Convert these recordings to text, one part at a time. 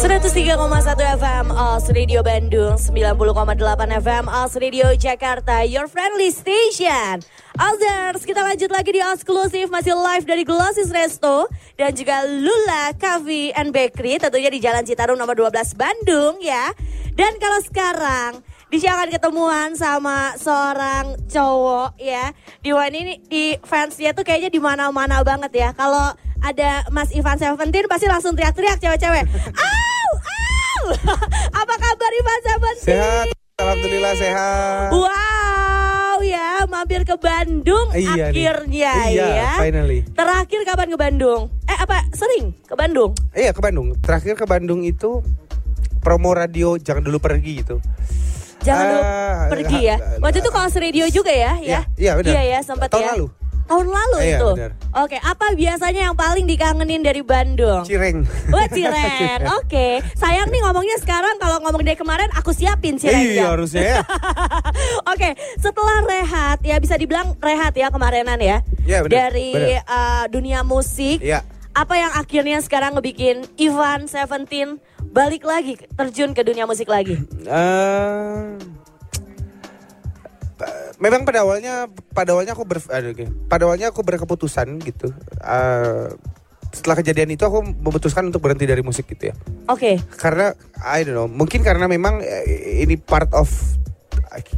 103,1 FM Os Radio Bandung 90,8 FM Os Radio Jakarta Your friendly station Others, kita lanjut lagi di eksklusif masih live dari Glossis Resto dan juga Lula Cafe and Bakery tentunya di Jalan Citarum nomor 12 Bandung ya. Dan kalau sekarang Disha akan ketemuan sama seorang cowok ya. Di ini di fansnya tuh kayaknya di mana-mana banget ya. Kalau ada Mas Ivan Seventeen pasti langsung teriak-teriak cewek-cewek. Au, au. Apa kabar Ivan Seventeen? Sehat, alhamdulillah sehat. Wow ya, mampir ke Bandung Iya nih. akhirnya Iya, ya. finally. Terakhir kapan ke Bandung? Eh apa sering ke Bandung? Iya ke Bandung. Terakhir ke Bandung itu promo radio jangan dulu pergi gitu. Jangan dulu Ah, pergi ya. Waktu itu kelas radio juga ya, ya. Iya, iya, benar. Iya ya, sempat Tahun ya. lalu. Tahun lalu Iya, itu. benar. Oke, apa biasanya yang paling dikangenin dari Bandung? Cireng. Wah Ciren, oke. Sayang nih ngomongnya sekarang kalau ngomong dari kemarin aku siapin Cirengnya. Iya harusnya ya. Oke, setelah rehat ya bisa dibilang rehat ya kemarinan ya. Iya, benar, Dari benar. uh, dunia musik. Iya. Apa yang akhirnya sekarang ngebikin Ivan Seventeen balik lagi terjun ke dunia musik lagi? Eh, pa- memang pada awalnya pada awalnya aku ber aduh, oke. pada awalnya aku berkeputusan gitu. Eh, setelah kejadian itu aku memutuskan untuk berhenti dari musik gitu ya. Oke. Karena I don't know, mungkin karena memang eh, ini part of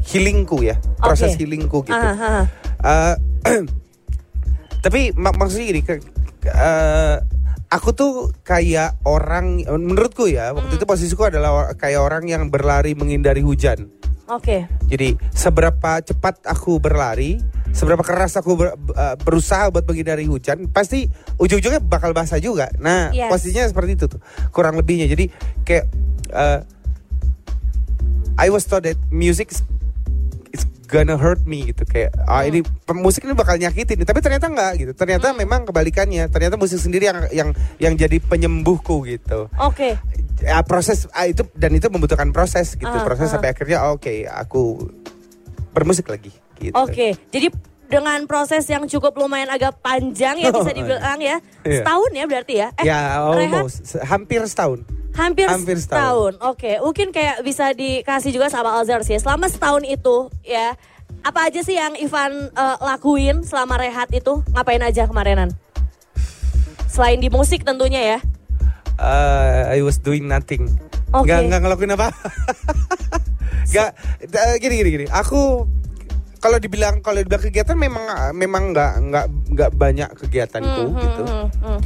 healingku ya, proses Oke. healingku gitu. Aha. Eh, tapi mak maksudnya gini, ke, ke- eh, aku tuh kayak orang, menurutku ya, waktu Hmm. itu posisiku adalah kayak orang yang berlari menghindari hujan. Oke. Jadi seberapa cepat aku berlari, seberapa keras aku ber- eh, berusaha buat menghindari hujan, pasti ujung-ujungnya bakal basah juga. Nah, Yes. posisinya seperti itu tuh, kurang lebihnya. Jadi kayak eh, I was told that music gonna hurt me gitu kayak ah ini pem- musik ini bakal nyakitin tapi ternyata enggak gitu ternyata memang kebalikannya ternyata musik sendiri yang yang yang jadi penyembuhku gitu Oke. ya proses ah, itu dan itu membutuhkan proses gitu Ah, proses ah. sampai akhirnya oh, oke aku bermusik lagi gitu Oke. Jadi dengan proses yang cukup lumayan agak panjang ya bisa Oh, dibilang ya. Iya. Setahun ya berarti ya? Eh, ya rehat almost Se- hampir setahun hampir, hampir setahun. Oke, mungkin kayak bisa dikasih juga sama Alzer sih. Selama setahun itu ya, apa aja sih yang Ivan eh, lakuin selama rehat itu? Ngapain aja kemarinan? Selain di musik tentunya ya. Uh, I was doing nothing Oke. nggak nggak ngelakuin apa nggak eh, gini gini gini aku kalau dibilang kalau dibilang kegiatan memang memang nggak nggak nggak banyak kegiatanku Hmm, gitu hmm, hmm, hmm.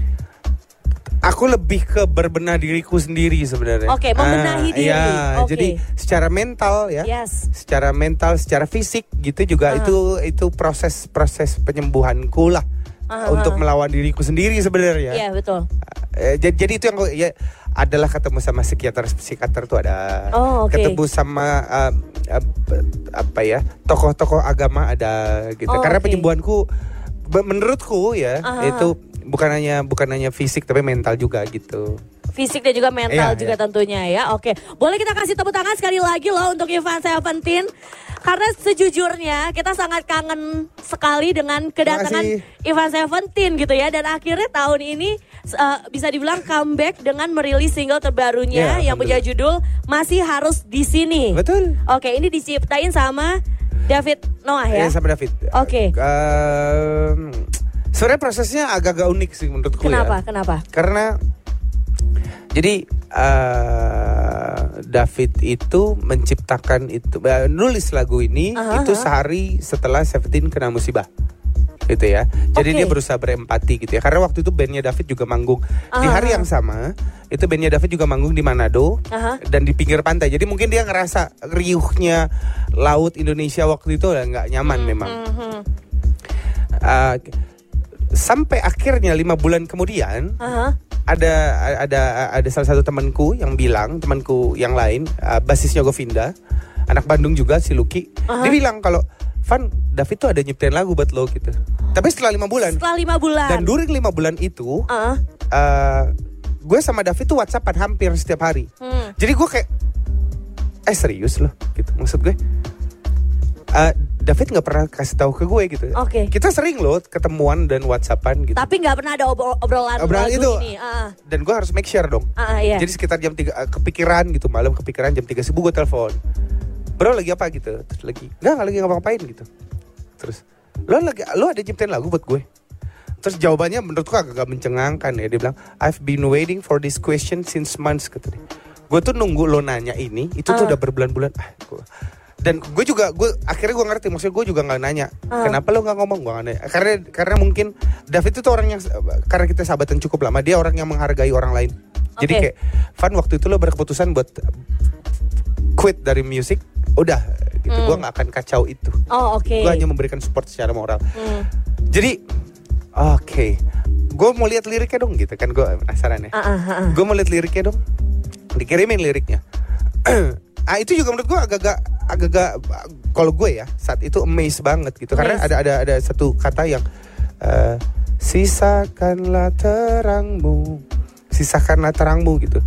Aku lebih ke berbenah diriku sendiri sebenarnya. Oke, membenahi diri. Ya, Oke. jadi secara mental ya. Yes. Secara mental, secara fisik gitu juga Ah. itu itu proses proses penyembuhanku lah Ah, untuk ah. melawan diriku sendiri sebenarnya. Iya betul. Eh, jadi, jadi itu yang ya adalah ketemu sama psikiater psikiater tuh ada Oh, oke. ketemu sama uh, uh, apa ya tokoh-tokoh agama ada gitu Oh, karena oke. penyembuhanku menurutku ya Aha. itu bukan hanya bukan hanya fisik tapi mental juga gitu Fisik dan juga mental Iya, juga iya. tentunya ya. Oke, boleh kita kasih tepuk tangan sekali lagi loh untuk Ivan Seventeen. Karena sejujurnya kita sangat kangen sekali dengan kedatangan. Ivan Seventeen gitu ya. Dan akhirnya tahun ini eh, bisa dibilang comeback dengan merilis single terbarunya Iya, yang punya judul Masih Harus di Sini. betul Oke, ini diciptain sama David Noah ya. Eh, sama David Oke. Ehm, sebenarnya prosesnya agak-agak unik sih menurutku Kenapa? ya Kenapa? karena jadi eh, David itu menciptakan itu eh, nulis lagu ini Aha, itu sehari setelah Seventeen kena musibah gitu ya jadi Oke. dia berusaha berempati gitu ya karena waktu itu bandnya David juga manggung di hari yang sama itu bandnya David juga manggung di Manado Aha. dan di pinggir pantai jadi mungkin dia ngerasa riuhnya laut Indonesia waktu itu udah nggak nyaman memang Mhm. Uh, sampai akhirnya lima bulan kemudian Aha. ada ada ada salah satu temanku yang bilang temanku yang lain uh, basisnya Govinda anak Bandung juga si Lucky Aha. dia bilang kalau Van David tuh ada nyiptain lagu buat lo gitu tapi setelah lima bulan Setelah lima bulan. dan during lima bulan itu Ah, uh, gue sama David tuh WhatsAppan hampir setiap hari hmm. jadi gue kayak eh serius loh gitu maksud gue Uh, David nggak pernah kasih tahu ke gue gitu. Oke. Kita sering loh ketemuan dan WhatsAppan gitu. Tapi nggak pernah ada obrol- obrolan, Obrolan lagu itu. ini. Ah, Dan gue harus make sure dong. ah, ah, iya. Jadi sekitar jam 3 kepikiran gitu malam kepikiran jam 3 subuh gue telepon. Bro lagi apa gitu? Terus lagi enggak nggak lagi ngapa-ngapain gitu. Terus lo lagi lo ada nyiptain lagu buat gue. Terus jawabannya menurutku agak mencengangkan ya. Dia bilang, I've been waiting for this question since months kata dia. Gue tuh nunggu lo nanya ini, itu tuh Ah. udah berbulan-bulan. Ah, dan gue juga gue akhirnya gue ngerti maksudnya gue juga nggak nanya Ah. kenapa lo nggak ngomong gue nggak nanya karena karena mungkin David itu orang yang karena kita sahabatan cukup lama dia orang yang menghargai orang lain jadi Oke. kayak Van waktu itu lo berkeputusan buat quit dari musik udah gitu Hmm. gue nggak akan kacau itu Oh oke. gue hanya memberikan support secara moral Hmm. jadi oke gue mau lihat liriknya dong gitu kan gue penasaran ya ah, ah. gue mau lihat liriknya dong dikirimin liriknya ah itu juga menurut gue agak-agak agak-agak kalau gue ya saat itu amazed banget gitu. Karena Amazed. ada ada ada satu kata yang eh, sisakanlah terangmu. Sisakanlah terangmu gitu.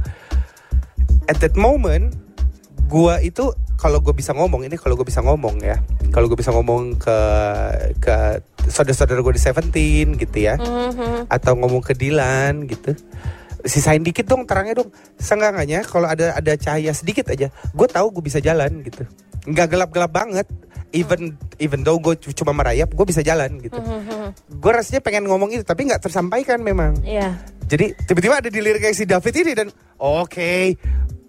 At that moment gue itu kalau gue bisa ngomong ini kalau gue bisa ngomong ya. Kalau gue bisa ngomong ke ke saudara-saudara gue di Seventeen gitu ya. Mhm. atau ngomong ke Dilan gitu. Sisain dikit dong terangnya dong. Seenggaknya kalau ada ada cahaya sedikit aja gue tahu gue bisa jalan gitu nggak gelap gelap banget. Even even though gue cuma merayap gue bisa jalan gitu. Mhm. gue rasanya pengen ngomong itu tapi nggak tersampaikan memang. Iya. jadi tiba-tiba ada di lirik kayak si David ini dan oke.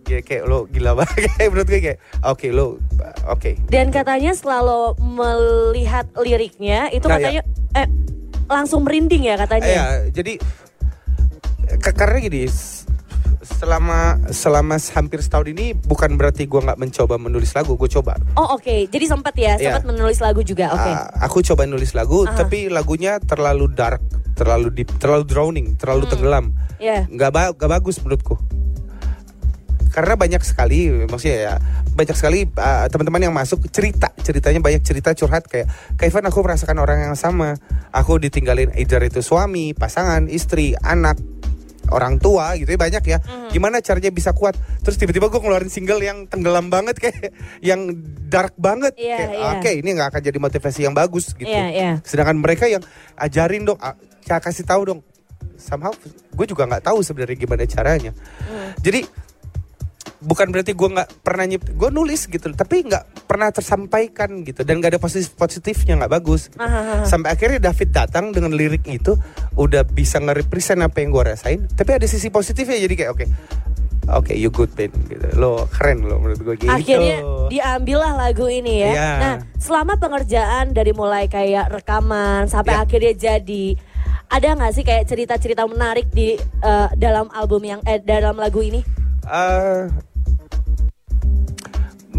Ya kayak lo gila banget. Kayak menurut gue kayak oke lo oke. Dan katanya setelah lo melihat liriknya itu Nah, katanya eh langsung merinding ya katanya. Iya, jadi karena gini, selama selama hampir setahun ini bukan berarti gue nggak mencoba menulis lagu, gue coba. Oh oke, jadi sempat ya, Iya. sempat menulis lagu juga. Oke. Ah, aku coba nulis lagu, Aha. tapi lagunya terlalu dark, terlalu deep, terlalu drowning, terlalu Hmm. tenggelam. Ya. Nggak ba- bagus menurutku. Karena banyak sekali, maksudnya ya banyak sekali ah, teman-teman yang masuk cerita, ceritanya banyak cerita curhat kayak, Kevin aku merasakan orang yang sama. Aku ditinggalin either itu suami, pasangan, istri, anak, orang tua gitu ya banyak ya. Mhm. Gimana caranya bisa kuat? Terus tiba-tiba gue ngeluarin single yang tenggelam banget kayak yang dark banget. Iya, kayak iya. oke ini nggak akan jadi motivasi yang bagus gitu. Iya, iya. Sedangkan mereka yang ajarin dong, kasih tahu dong. Somehow gue juga nggak tahu sebenarnya gimana caranya. Hmm. Jadi bukan berarti gue nggak pernah nyip, gue nulis gitu, tapi nggak pernah tersampaikan gitu dan nggak ada positif positifnya nggak bagus. Ah, ah, ah. Sampai akhirnya David datang dengan lirik itu udah bisa nge-represent apa yang gue rasain, tapi ada sisi positifnya jadi kayak oke. Oke, you good man gitu. Lo keren lo menurut gue gitu. Akhirnya diambil lah lagu ini ya. Iya. Nah, selama pengerjaan dari mulai kayak rekaman sampai Iya. akhirnya jadi, ada nggak sih kayak cerita-cerita menarik di eh, dalam album yang eh, dalam lagu ini? Eh,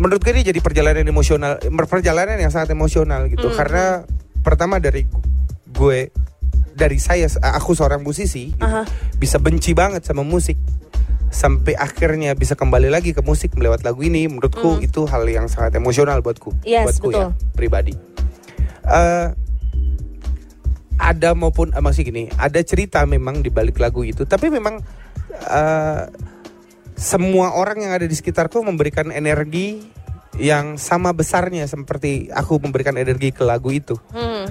menurut gue ini jadi perjalanan emosional, perjalanan yang sangat emosional gitu. Hmm. Karena pertama dari gue, dari saya, aku seorang musisi, gitu, Aha. bisa benci banget sama musik, sampai akhirnya bisa kembali lagi ke musik melewat lagu ini. Menurutku Hmm. itu hal yang sangat emosional buatku, Yes, buatku ya betul. pribadi. Eh, ada maupun eh, masih gini, ada cerita memang di balik lagu itu, tapi memang eh, semua orang yang ada di sekitarku memberikan energi yang sama besarnya seperti aku memberikan energi ke lagu itu. Hmm.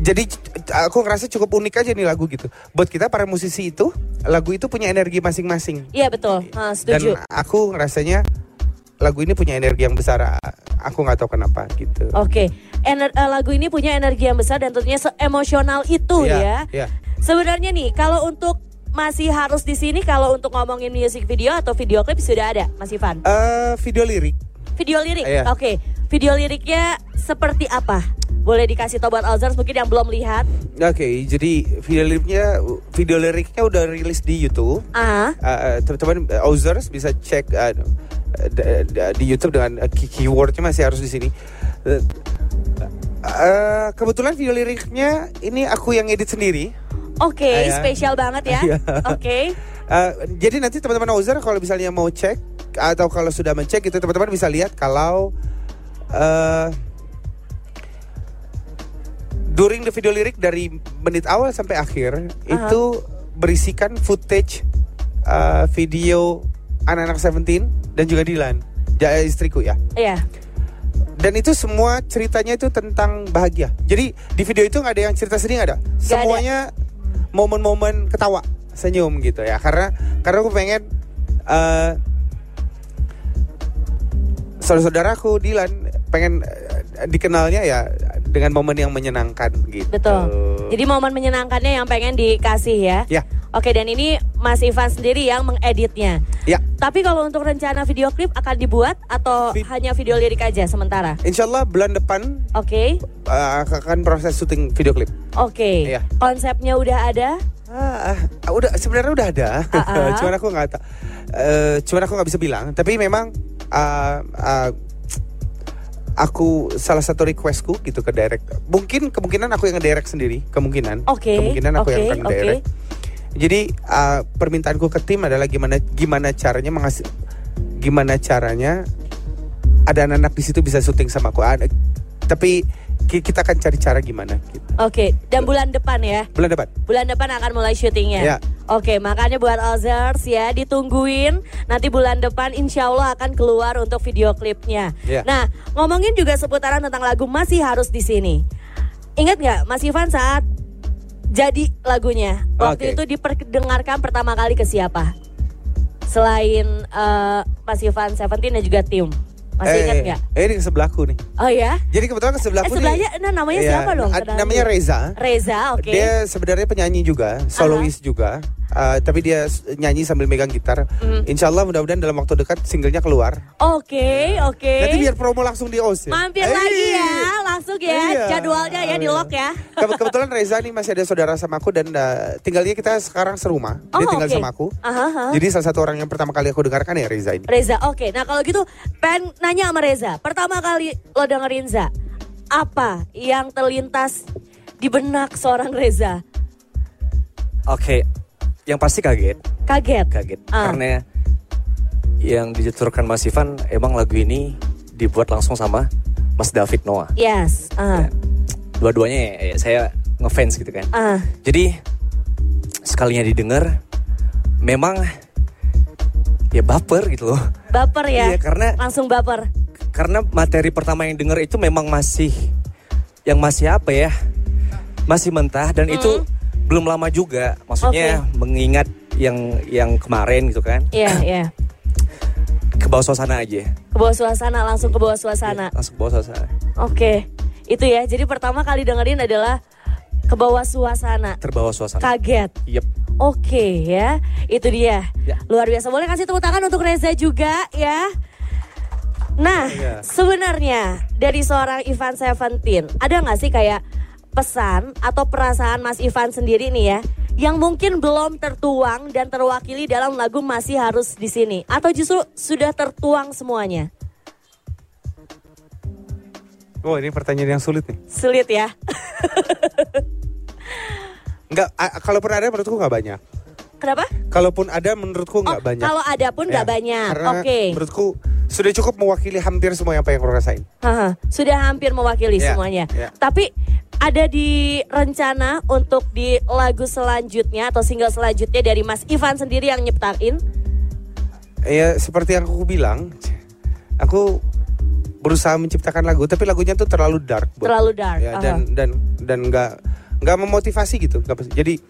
Jadi aku ngerasa cukup unik aja nih lagu gitu. Buat kita para musisi itu, lagu itu punya energi masing-masing. Iya betul, Ah, Dan setuju. aku ngerasanya lagu ini punya energi yang besar. Aku nggak tahu kenapa gitu. Oke, Ener- eh, lagu ini punya energi yang besar dan tentunya emosional itu Iya, ya. iya. Sebenarnya nih, kalau untuk masih harus di sini, kalau untuk ngomongin music video atau video klip sudah ada, Mas Ivan. Eh, video lirik. Video lirik, Iya. oke. Video liriknya seperti apa? Boleh dikasih tau buat Alzars mungkin yang belum lihat. Oke, jadi video liriknya video liriknya udah rilis di YouTube. Ah, Uh, teman-teman uh, Ozers bisa cek uh, di YouTube dengan uh, key- keywordnya masih harus di sini. Uh, uh, kebetulan video liriknya ini aku yang edit sendiri. Oke, Ah, ya. spesial banget ya. Iya. Oke. Uh, jadi nanti teman-teman Ozer kalau misalnya mau cek atau kalau sudah mencek itu teman-teman bisa lihat kalau uh, during the video lirik dari menit awal sampai akhir itu berisikan footage uh, video anak-anak Seventeen dan juga Dilan, istriku ya. Iya. dan itu semua ceritanya itu tentang bahagia. Jadi di video itu nggak ada yang cerita sedih nggak ada. ada. Semuanya momen-momen ketawa, senyum gitu ya. Karena karena aku pengen eh saudara-saudaraku Dilan pengen eh, dikenalnya ya dengan momen yang menyenangkan gitu. Betul. Jadi momen menyenangkannya yang pengen dikasih ya. Ya. Oke dan ini Mas Ivan sendiri yang mengeditnya. Ya, Tapi kalau untuk rencana video klip akan dibuat atau Vi- hanya video lirik aja sementara? insya Allah bulan depan Oke, eh, akan proses syuting video klip. oke. Iya. Konsepnya udah ada? Ah, ah, udah sebenarnya udah ada, Ah, ah. cuman aku nggak, ta- eh, cuman aku nggak bisa bilang. Tapi memang ah, ah, aku salah satu requestku gitu ke direct. Mungkin kemungkinan aku yang ngedirect sendiri, kemungkinan. Oke, Kemungkinan aku yang oke, akan ngedirect. oke. Jadi ah, permintaanku ke tim adalah gimana gimana caranya mengasih gimana caranya ada anak-anak di situ bisa syuting sama aku. Ada- tapi ki- kita akan cari cara gimana gitu. Oke, dan bulan depan ya? Bulan depan. Bulan depan akan mulai syutingnya. Ya. Oke, makanya buat Ozers ya ditungguin nanti bulan depan insya Allah akan keluar untuk video klipnya. Ya. Nah, ngomongin juga seputaran tentang lagu masih harus di sini. Ingat nggak Mas Ivan saat jadi lagunya waktu Oke. itu diperdengarkan pertama kali ke siapa? Selain eh, Mas Ivan Seventeen dan juga tim. Masih ingat nggak? Eh, ini ke sebelahku nih. Oh ya? Jadi kebetulan ke Eh sebelahku sebelahnya, nih. nah namanya Iya, siapa dong? ad- namanya. Reza. Reza, oke. Dia sebenarnya penyanyi juga, solois juga. Uh, tapi dia nyanyi sambil megang gitar. Mhm. Insya Allah mudah-mudahan dalam waktu dekat singlenya keluar. Oke, oke. Nanti biar promo langsung di OS ya. Mampir Eh, lagi ya, langsung ya. Iya. Jadwalnya ya di lock ya. Ke- kebetulan Reza nih masih ada saudara sama aku dan uh, tinggalnya kita sekarang serumah. Dia Oh, tinggal oke. sama aku. Aha, aha. Jadi salah satu orang yang pertama kali aku dengarkan ya Reza ini. Reza, oke. Nah kalau gitu, pengen nanya sama Reza. Pertama kali lo dengerin Za, apa yang terlintas di benak seorang Reza? Oke, yang pasti kaget, Kaget. kaget. Ah. Karena yang dituturkan Mas Ivan emang lagu ini dibuat langsung sama Mas David Noah. Yes. Ya. Dua-duanya ya, ya, saya ngefans gitu kan. Ah. Jadi sekalinya didengar memang ya baper gitu loh. Baper ya. Iya, karena Langsung baper. karena materi pertama yang denger itu memang masih yang masih apa ya? Masih mentah dan itu belum lama juga. Maksudnya mengingat yang yang kemarin gitu kan. Iya, iya. Ke bawah suasana aja. Ke bawah suasana, langsung ke bawah suasana. Langsung ke bawah suasana. Oke. Itu ya. Jadi pertama kali dengerin adalah ke bawah suasana. Terbawa suasana. Kaget. Yep. Oke ya, itu dia. Ya. Luar biasa. Boleh kasih tepuk tangan untuk Reza juga ya. Nah, Iya. sebenarnya dari seorang Ivan Seventeen, ada nggak sih kayak pesan atau perasaan Mas Ivan sendiri nih ya, yang mungkin belum tertuang dan terwakili dalam lagu masih harus di sini, atau justru sudah tertuang semuanya? Oh ini pertanyaan yang sulit nih. Sulit ya. Enggak, kalaupun ada menurutku nggak banyak. Kenapa? Kalaupun ada menurutku nggak Oh, banyak. kalau ada pun nggak Ya, banyak. Oke. menurutku sudah cukup mewakili hampir semua yang pengen aku rasain. Haha, sudah hampir mewakili Ya, semuanya. ya. Tapi ada di rencana untuk di lagu selanjutnya atau single selanjutnya dari Mas Ivan sendiri yang nyiptain. Ya seperti yang aku bilang, aku berusaha menciptakan lagu, tapi lagunya tuh terlalu dark. buat- Terlalu dark, Ya, aha. dan dan dan nggak nggak memotivasi gitu. jadi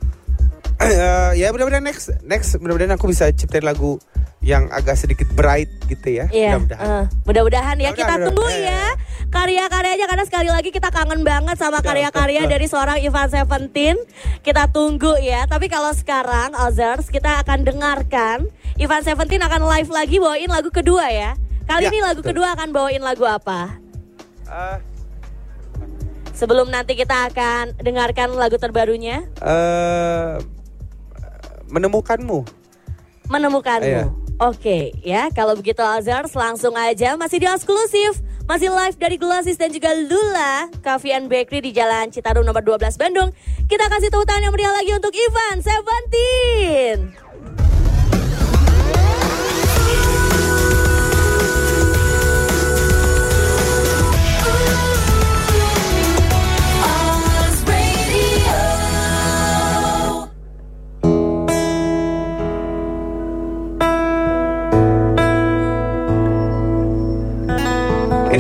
eh, ya mudah-mudahan next next mudah-mudahan aku bisa ciptain lagu yang agak sedikit bright gitu ya. Iya, Mudah-mudahan. eh, mudah-mudahan ya kita tunggu ya karya-karyanya karena sekali lagi kita kangen banget sama karya-karya dari seorang Ivan Seventeen. Kita tunggu ya. Tapi kalau sekarang Ozers kita akan dengarkan Ivan Seventeen akan live lagi bawain lagu kedua ya. Kali Ya, ini lagu betul. kedua akan bawain lagu apa? Eh, Sebelum nanti kita akan dengarkan lagu terbarunya, eh, menemukanmu. menemukanmu. Iya. Oke, ya. Kalau begitu Azars langsung aja masih di eksklusif, masih live dari Glossis dan juga Lula Coffee and Bakery di Jalan Citarum nomor 12 Bandung. Kita kasih tepuk tangan yang meriah lagi untuk Ivan Seventeen.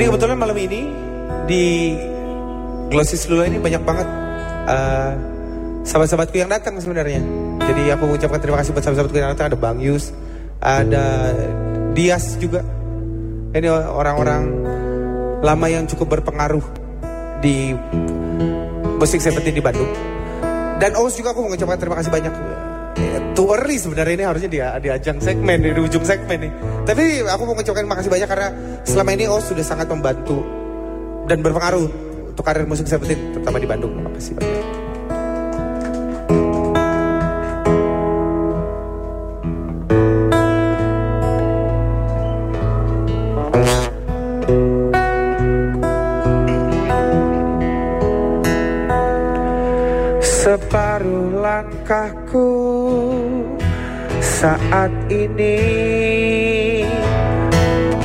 Ini kebetulan malam ini di Glossy Lula ini banyak banget eh, sahabat-sahabatku yang datang sebenarnya. Jadi aku mengucapkan terima kasih buat sahabat-sahabatku yang datang. Ada Bang Yus, ada Dias juga. Ini orang-orang lama yang cukup berpengaruh di musik seperti di Bandung. Dan Oz juga aku mengucapkan terima kasih banyak. Too early sebenarnya ini harusnya dia di ajang segmen di ujung segmen nih. Tapi aku mau mengucapkan terima kasih banyak karena selama ini Oz sudah sangat membantu dan berpengaruh untuk karir musik seperti terutama di Bandung. Terima kasih banyak. Saat ini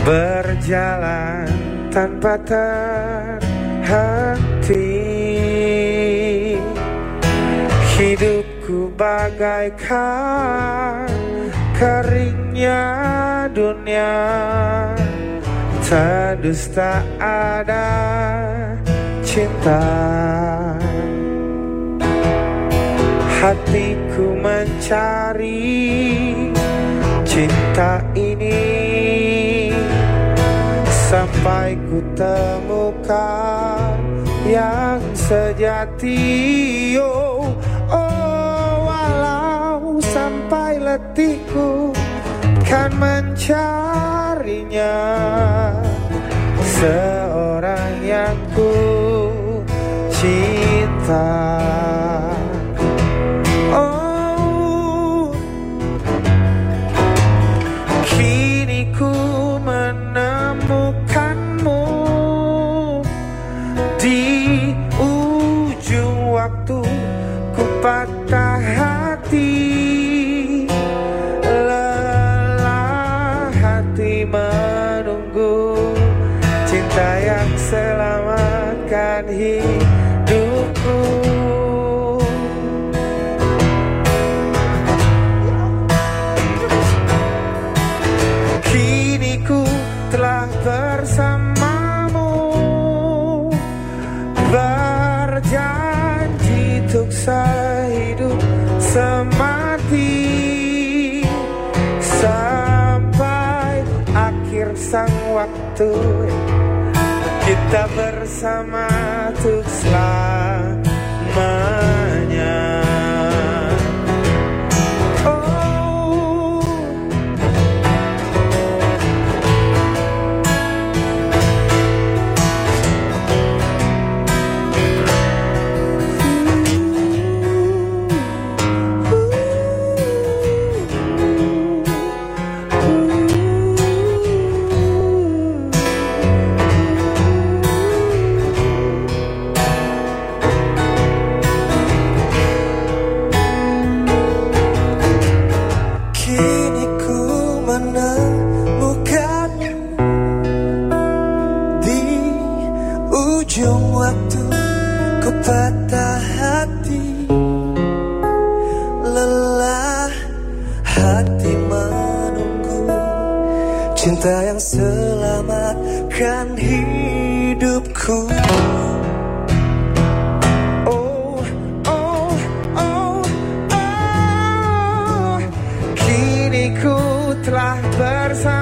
berjalan tanpa terhenti. Hidupku bagaikan keringnya dunia, tandus tak ada cinta. Hatiku mencari cinta ini. Sampai ku temukan yang sejati. Oh, oh walau sampai letihku kan mencarinya. Seorang yang ku cinta Kita bersama Cinta yang selamatkan hidupku. Oh, oh, oh, Kini ku telah bersamamu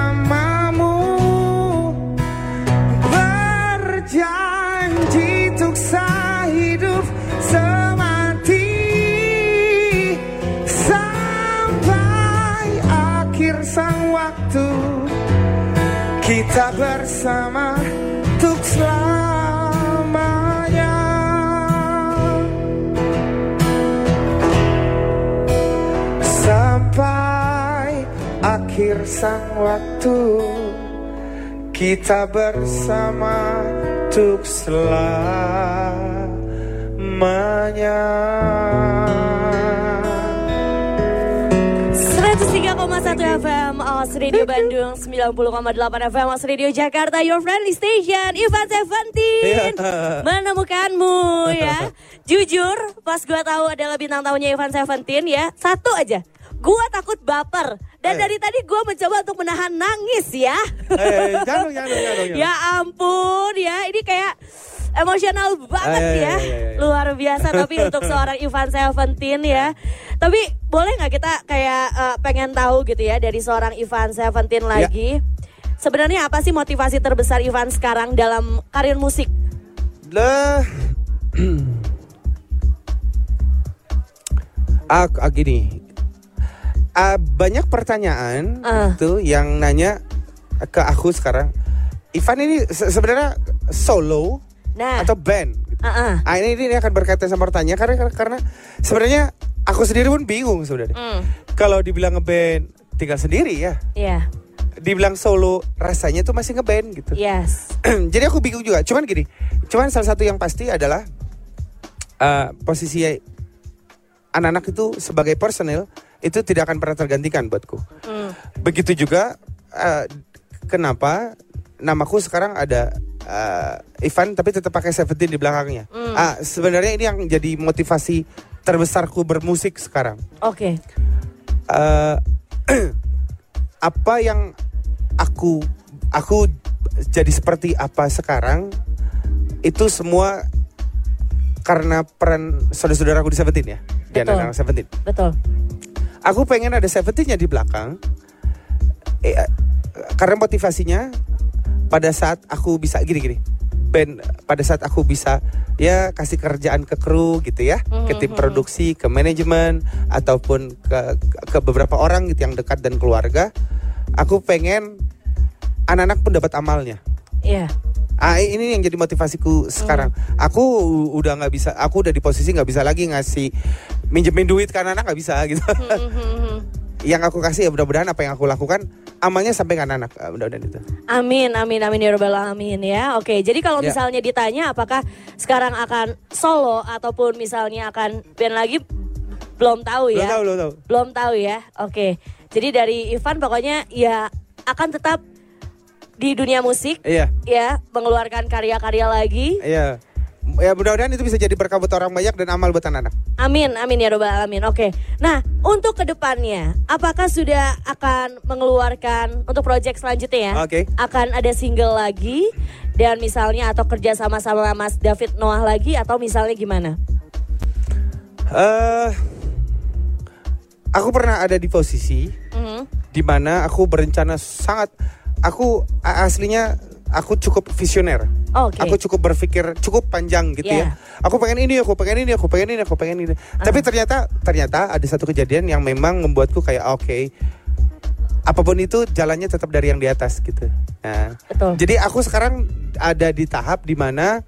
Kita bersama untuk selamanya. Sampai akhir sang waktu Kita bersama untuk selamanya 103,1 FM Awas Radio Bandung 90,8 FM Awas Radio Jakarta Your friendly station Ivan Seventeen Iya. Menemukanmu ya Jujur pas gue tahu adalah bintang tamunya Ivan Seventeen ya Satu aja Gua takut baper. Dan Eh. dari tadi gua mencoba untuk menahan nangis ya. Eh, jangan, jangan, jangan, jangan. ya ampun ya, ini kayak emosional banget Eh, ya. iya, iya, iya. Luar biasa tapi untuk seorang Ivan Seventeen ya. Tapi boleh nggak kita kayak eh, pengen tahu gitu ya dari seorang Ivan Seventeen Ya. lagi. Sebenarnya apa sih motivasi terbesar Ivan sekarang dalam karir musik? Lah. ah, ah, gini. Ah, banyak pertanyaan Ah. tuh yang nanya ke aku sekarang. Ivan ini se- sebenarnya solo Nah, atau band? gitu. ah, ah. Ah, ini ini akan berkaitan sama pertanyaan karena karena sebenarnya aku sendiri pun bingung sebenarnya. Hmm, Kalau dibilang ngeband tinggal sendiri ya. ya, Dibilang solo rasanya tuh masih ngeband gitu. yes, Jadi aku bingung juga. Cuman gini, cuman salah satu yang pasti adalah uh, posisi anak-anak itu sebagai personel itu tidak akan pernah tergantikan buatku. Hmm, Begitu juga uh, kenapa namaku sekarang ada uh, Ivan tapi tetap pakai Seventeen di belakangnya. Hmm. Ah, sebenarnya ini yang jadi motivasi terbesarku bermusik sekarang. oke, Eh, apa yang aku aku jadi seperti apa sekarang itu semua karena peran saudara-saudaraku di Seventeen ya di Betul. anak-anak Seventeen. betul, Aku pengen ada Seventeennya di belakang eh, eh, karena motivasinya pada saat aku bisa gini-gini band pada saat aku bisa ya kasih kerjaan ke kru gitu ya. Ke tim produksi ke manajemen ataupun ke ke beberapa orang gitu yang dekat dan keluarga. Aku pengen anak-anak pun dapat amalnya. Ya, Ah ini yang jadi motivasiku sekarang. Aku udah nggak bisa, aku udah di posisi nggak bisa lagi ngasih minjemin duit karena anak nggak bisa gitu. Yang aku kasih ya mudah-mudahan apa yang aku lakukan amalnya sampai ke anak-anak. Ah, mudah-mudahan itu. Amin, amin, amin ya Rabbal Alamin ya. Oke, jadi kalau Ya. misalnya ditanya apakah sekarang akan solo ataupun misalnya akan band lagi, belum tahu Belum ya. tahu, belum tahu. Belum tahu ya. Oke, jadi dari Ivan pokoknya ya akan tetap di dunia musik Iya, ya, mengeluarkan karya-karya lagi. iya. Ya mudah-mudahan itu bisa jadi berkah buat orang banyak dan amal buat anak-anak. Amin, amin ya Rabbal Alamin. Oke, nah untuk ke depannya, apakah sudah akan mengeluarkan untuk project selanjutnya ya? Oke. Akan ada single lagi dan misalnya atau kerja sama sama Mas David Noah lagi atau misalnya gimana? Eh, aku pernah ada di posisi Mhm. di mana aku berencana sangat aku aslinya aku cukup visioner. Oke. Aku cukup berpikir cukup panjang gitu Yeah. ya. Aku pengen ini, aku pengen ini, aku pengen ini, aku pengen ini. Tapi ternyata ternyata ada satu kejadian yang memang membuatku kayak oke. apa pun itu jalannya tetap dari yang di atas gitu. Nah, Betul. jadi aku sekarang ada di tahap di mana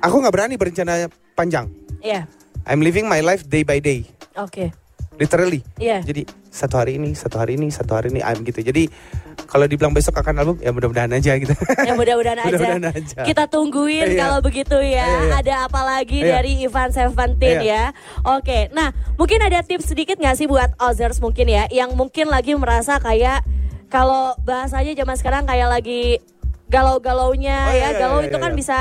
aku nggak berani berencana panjang. Iya. I'm living my life day by day, Oke. literally. Iya. Jadi satu hari ini, satu hari ini, satu hari ini, I'm gitu. Jadi kalau dibilang besok akan album, ya mudah-mudahan aja gitu. Ya mudah-mudahan aja. Mudah-mudahan aja. Kita tungguin Iya. kalau begitu ya. Iya, iya. Ada apa lagi Iya. dari Ivan Seventeen Iya. ya. Oke. Nah, mungkin ada tips sedikit nggak sih buat Ozers mungkin ya yang mungkin lagi merasa kayak kalau bahasanya zaman sekarang kayak lagi galau-galaunya Oh, ya. iya, iya, Galau iya, itu kan iya. bisa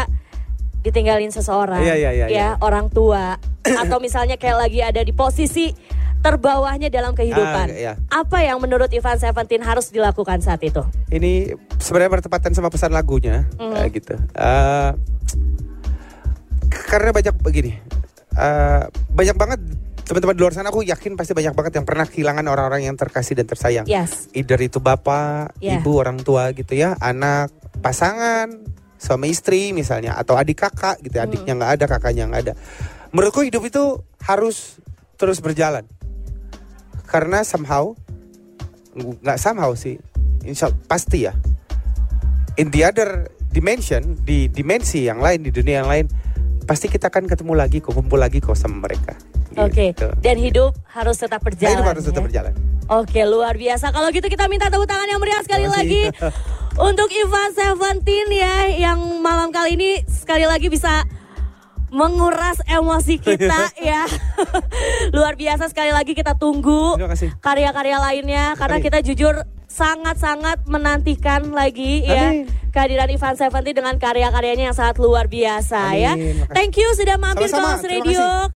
ditinggalin seseorang. Iya, iya, iya, ya, iya. orang tua atau misalnya kayak lagi ada di posisi terbawahnya dalam kehidupan. Ah, iya. Apa yang menurut Ivan Seventeen harus dilakukan saat itu? ini sebenarnya bertepatan sama pesan lagunya Mhm. eh, gitu. K- karena banyak begini, eh, banyak banget teman-teman di luar sana aku yakin pasti banyak banget yang pernah kehilangan orang-orang yang terkasih dan tersayang. Yes. Either itu bapak, Ya. ibu, orang tua gitu ya, anak, pasangan, suami istri misalnya, atau adik kakak gitu, ya, adiknya nggak ada, kakaknya nggak ada. Menurutku hidup itu harus terus berjalan, karena somehow nggak somehow sih, insya pasti ya. In the other dimension, di dimensi yang lain, di dunia yang lain, pasti kita akan ketemu lagi, kok kumpul lagi kok sama mereka. Oke, Gitu. dan hidup harus tetap berjalan. Hidup harus tetap ya? berjalan. Oke, luar biasa. Kalau gitu kita minta tepuk tangan yang meriah sekali lagi untuk Ivan Seventeen ya, yang malam kali ini sekali lagi bisa menguras emosi kita ya. luar biasa sekali lagi kita tunggu karya-karya lainnya karena Amin. kita jujur sangat-sangat menantikan lagi ya Amin. kehadiran Ivan Seventeen dengan karya-karyanya yang sangat luar biasa ya. Amin, makasih. Thank you sudah mampir ke House Radio.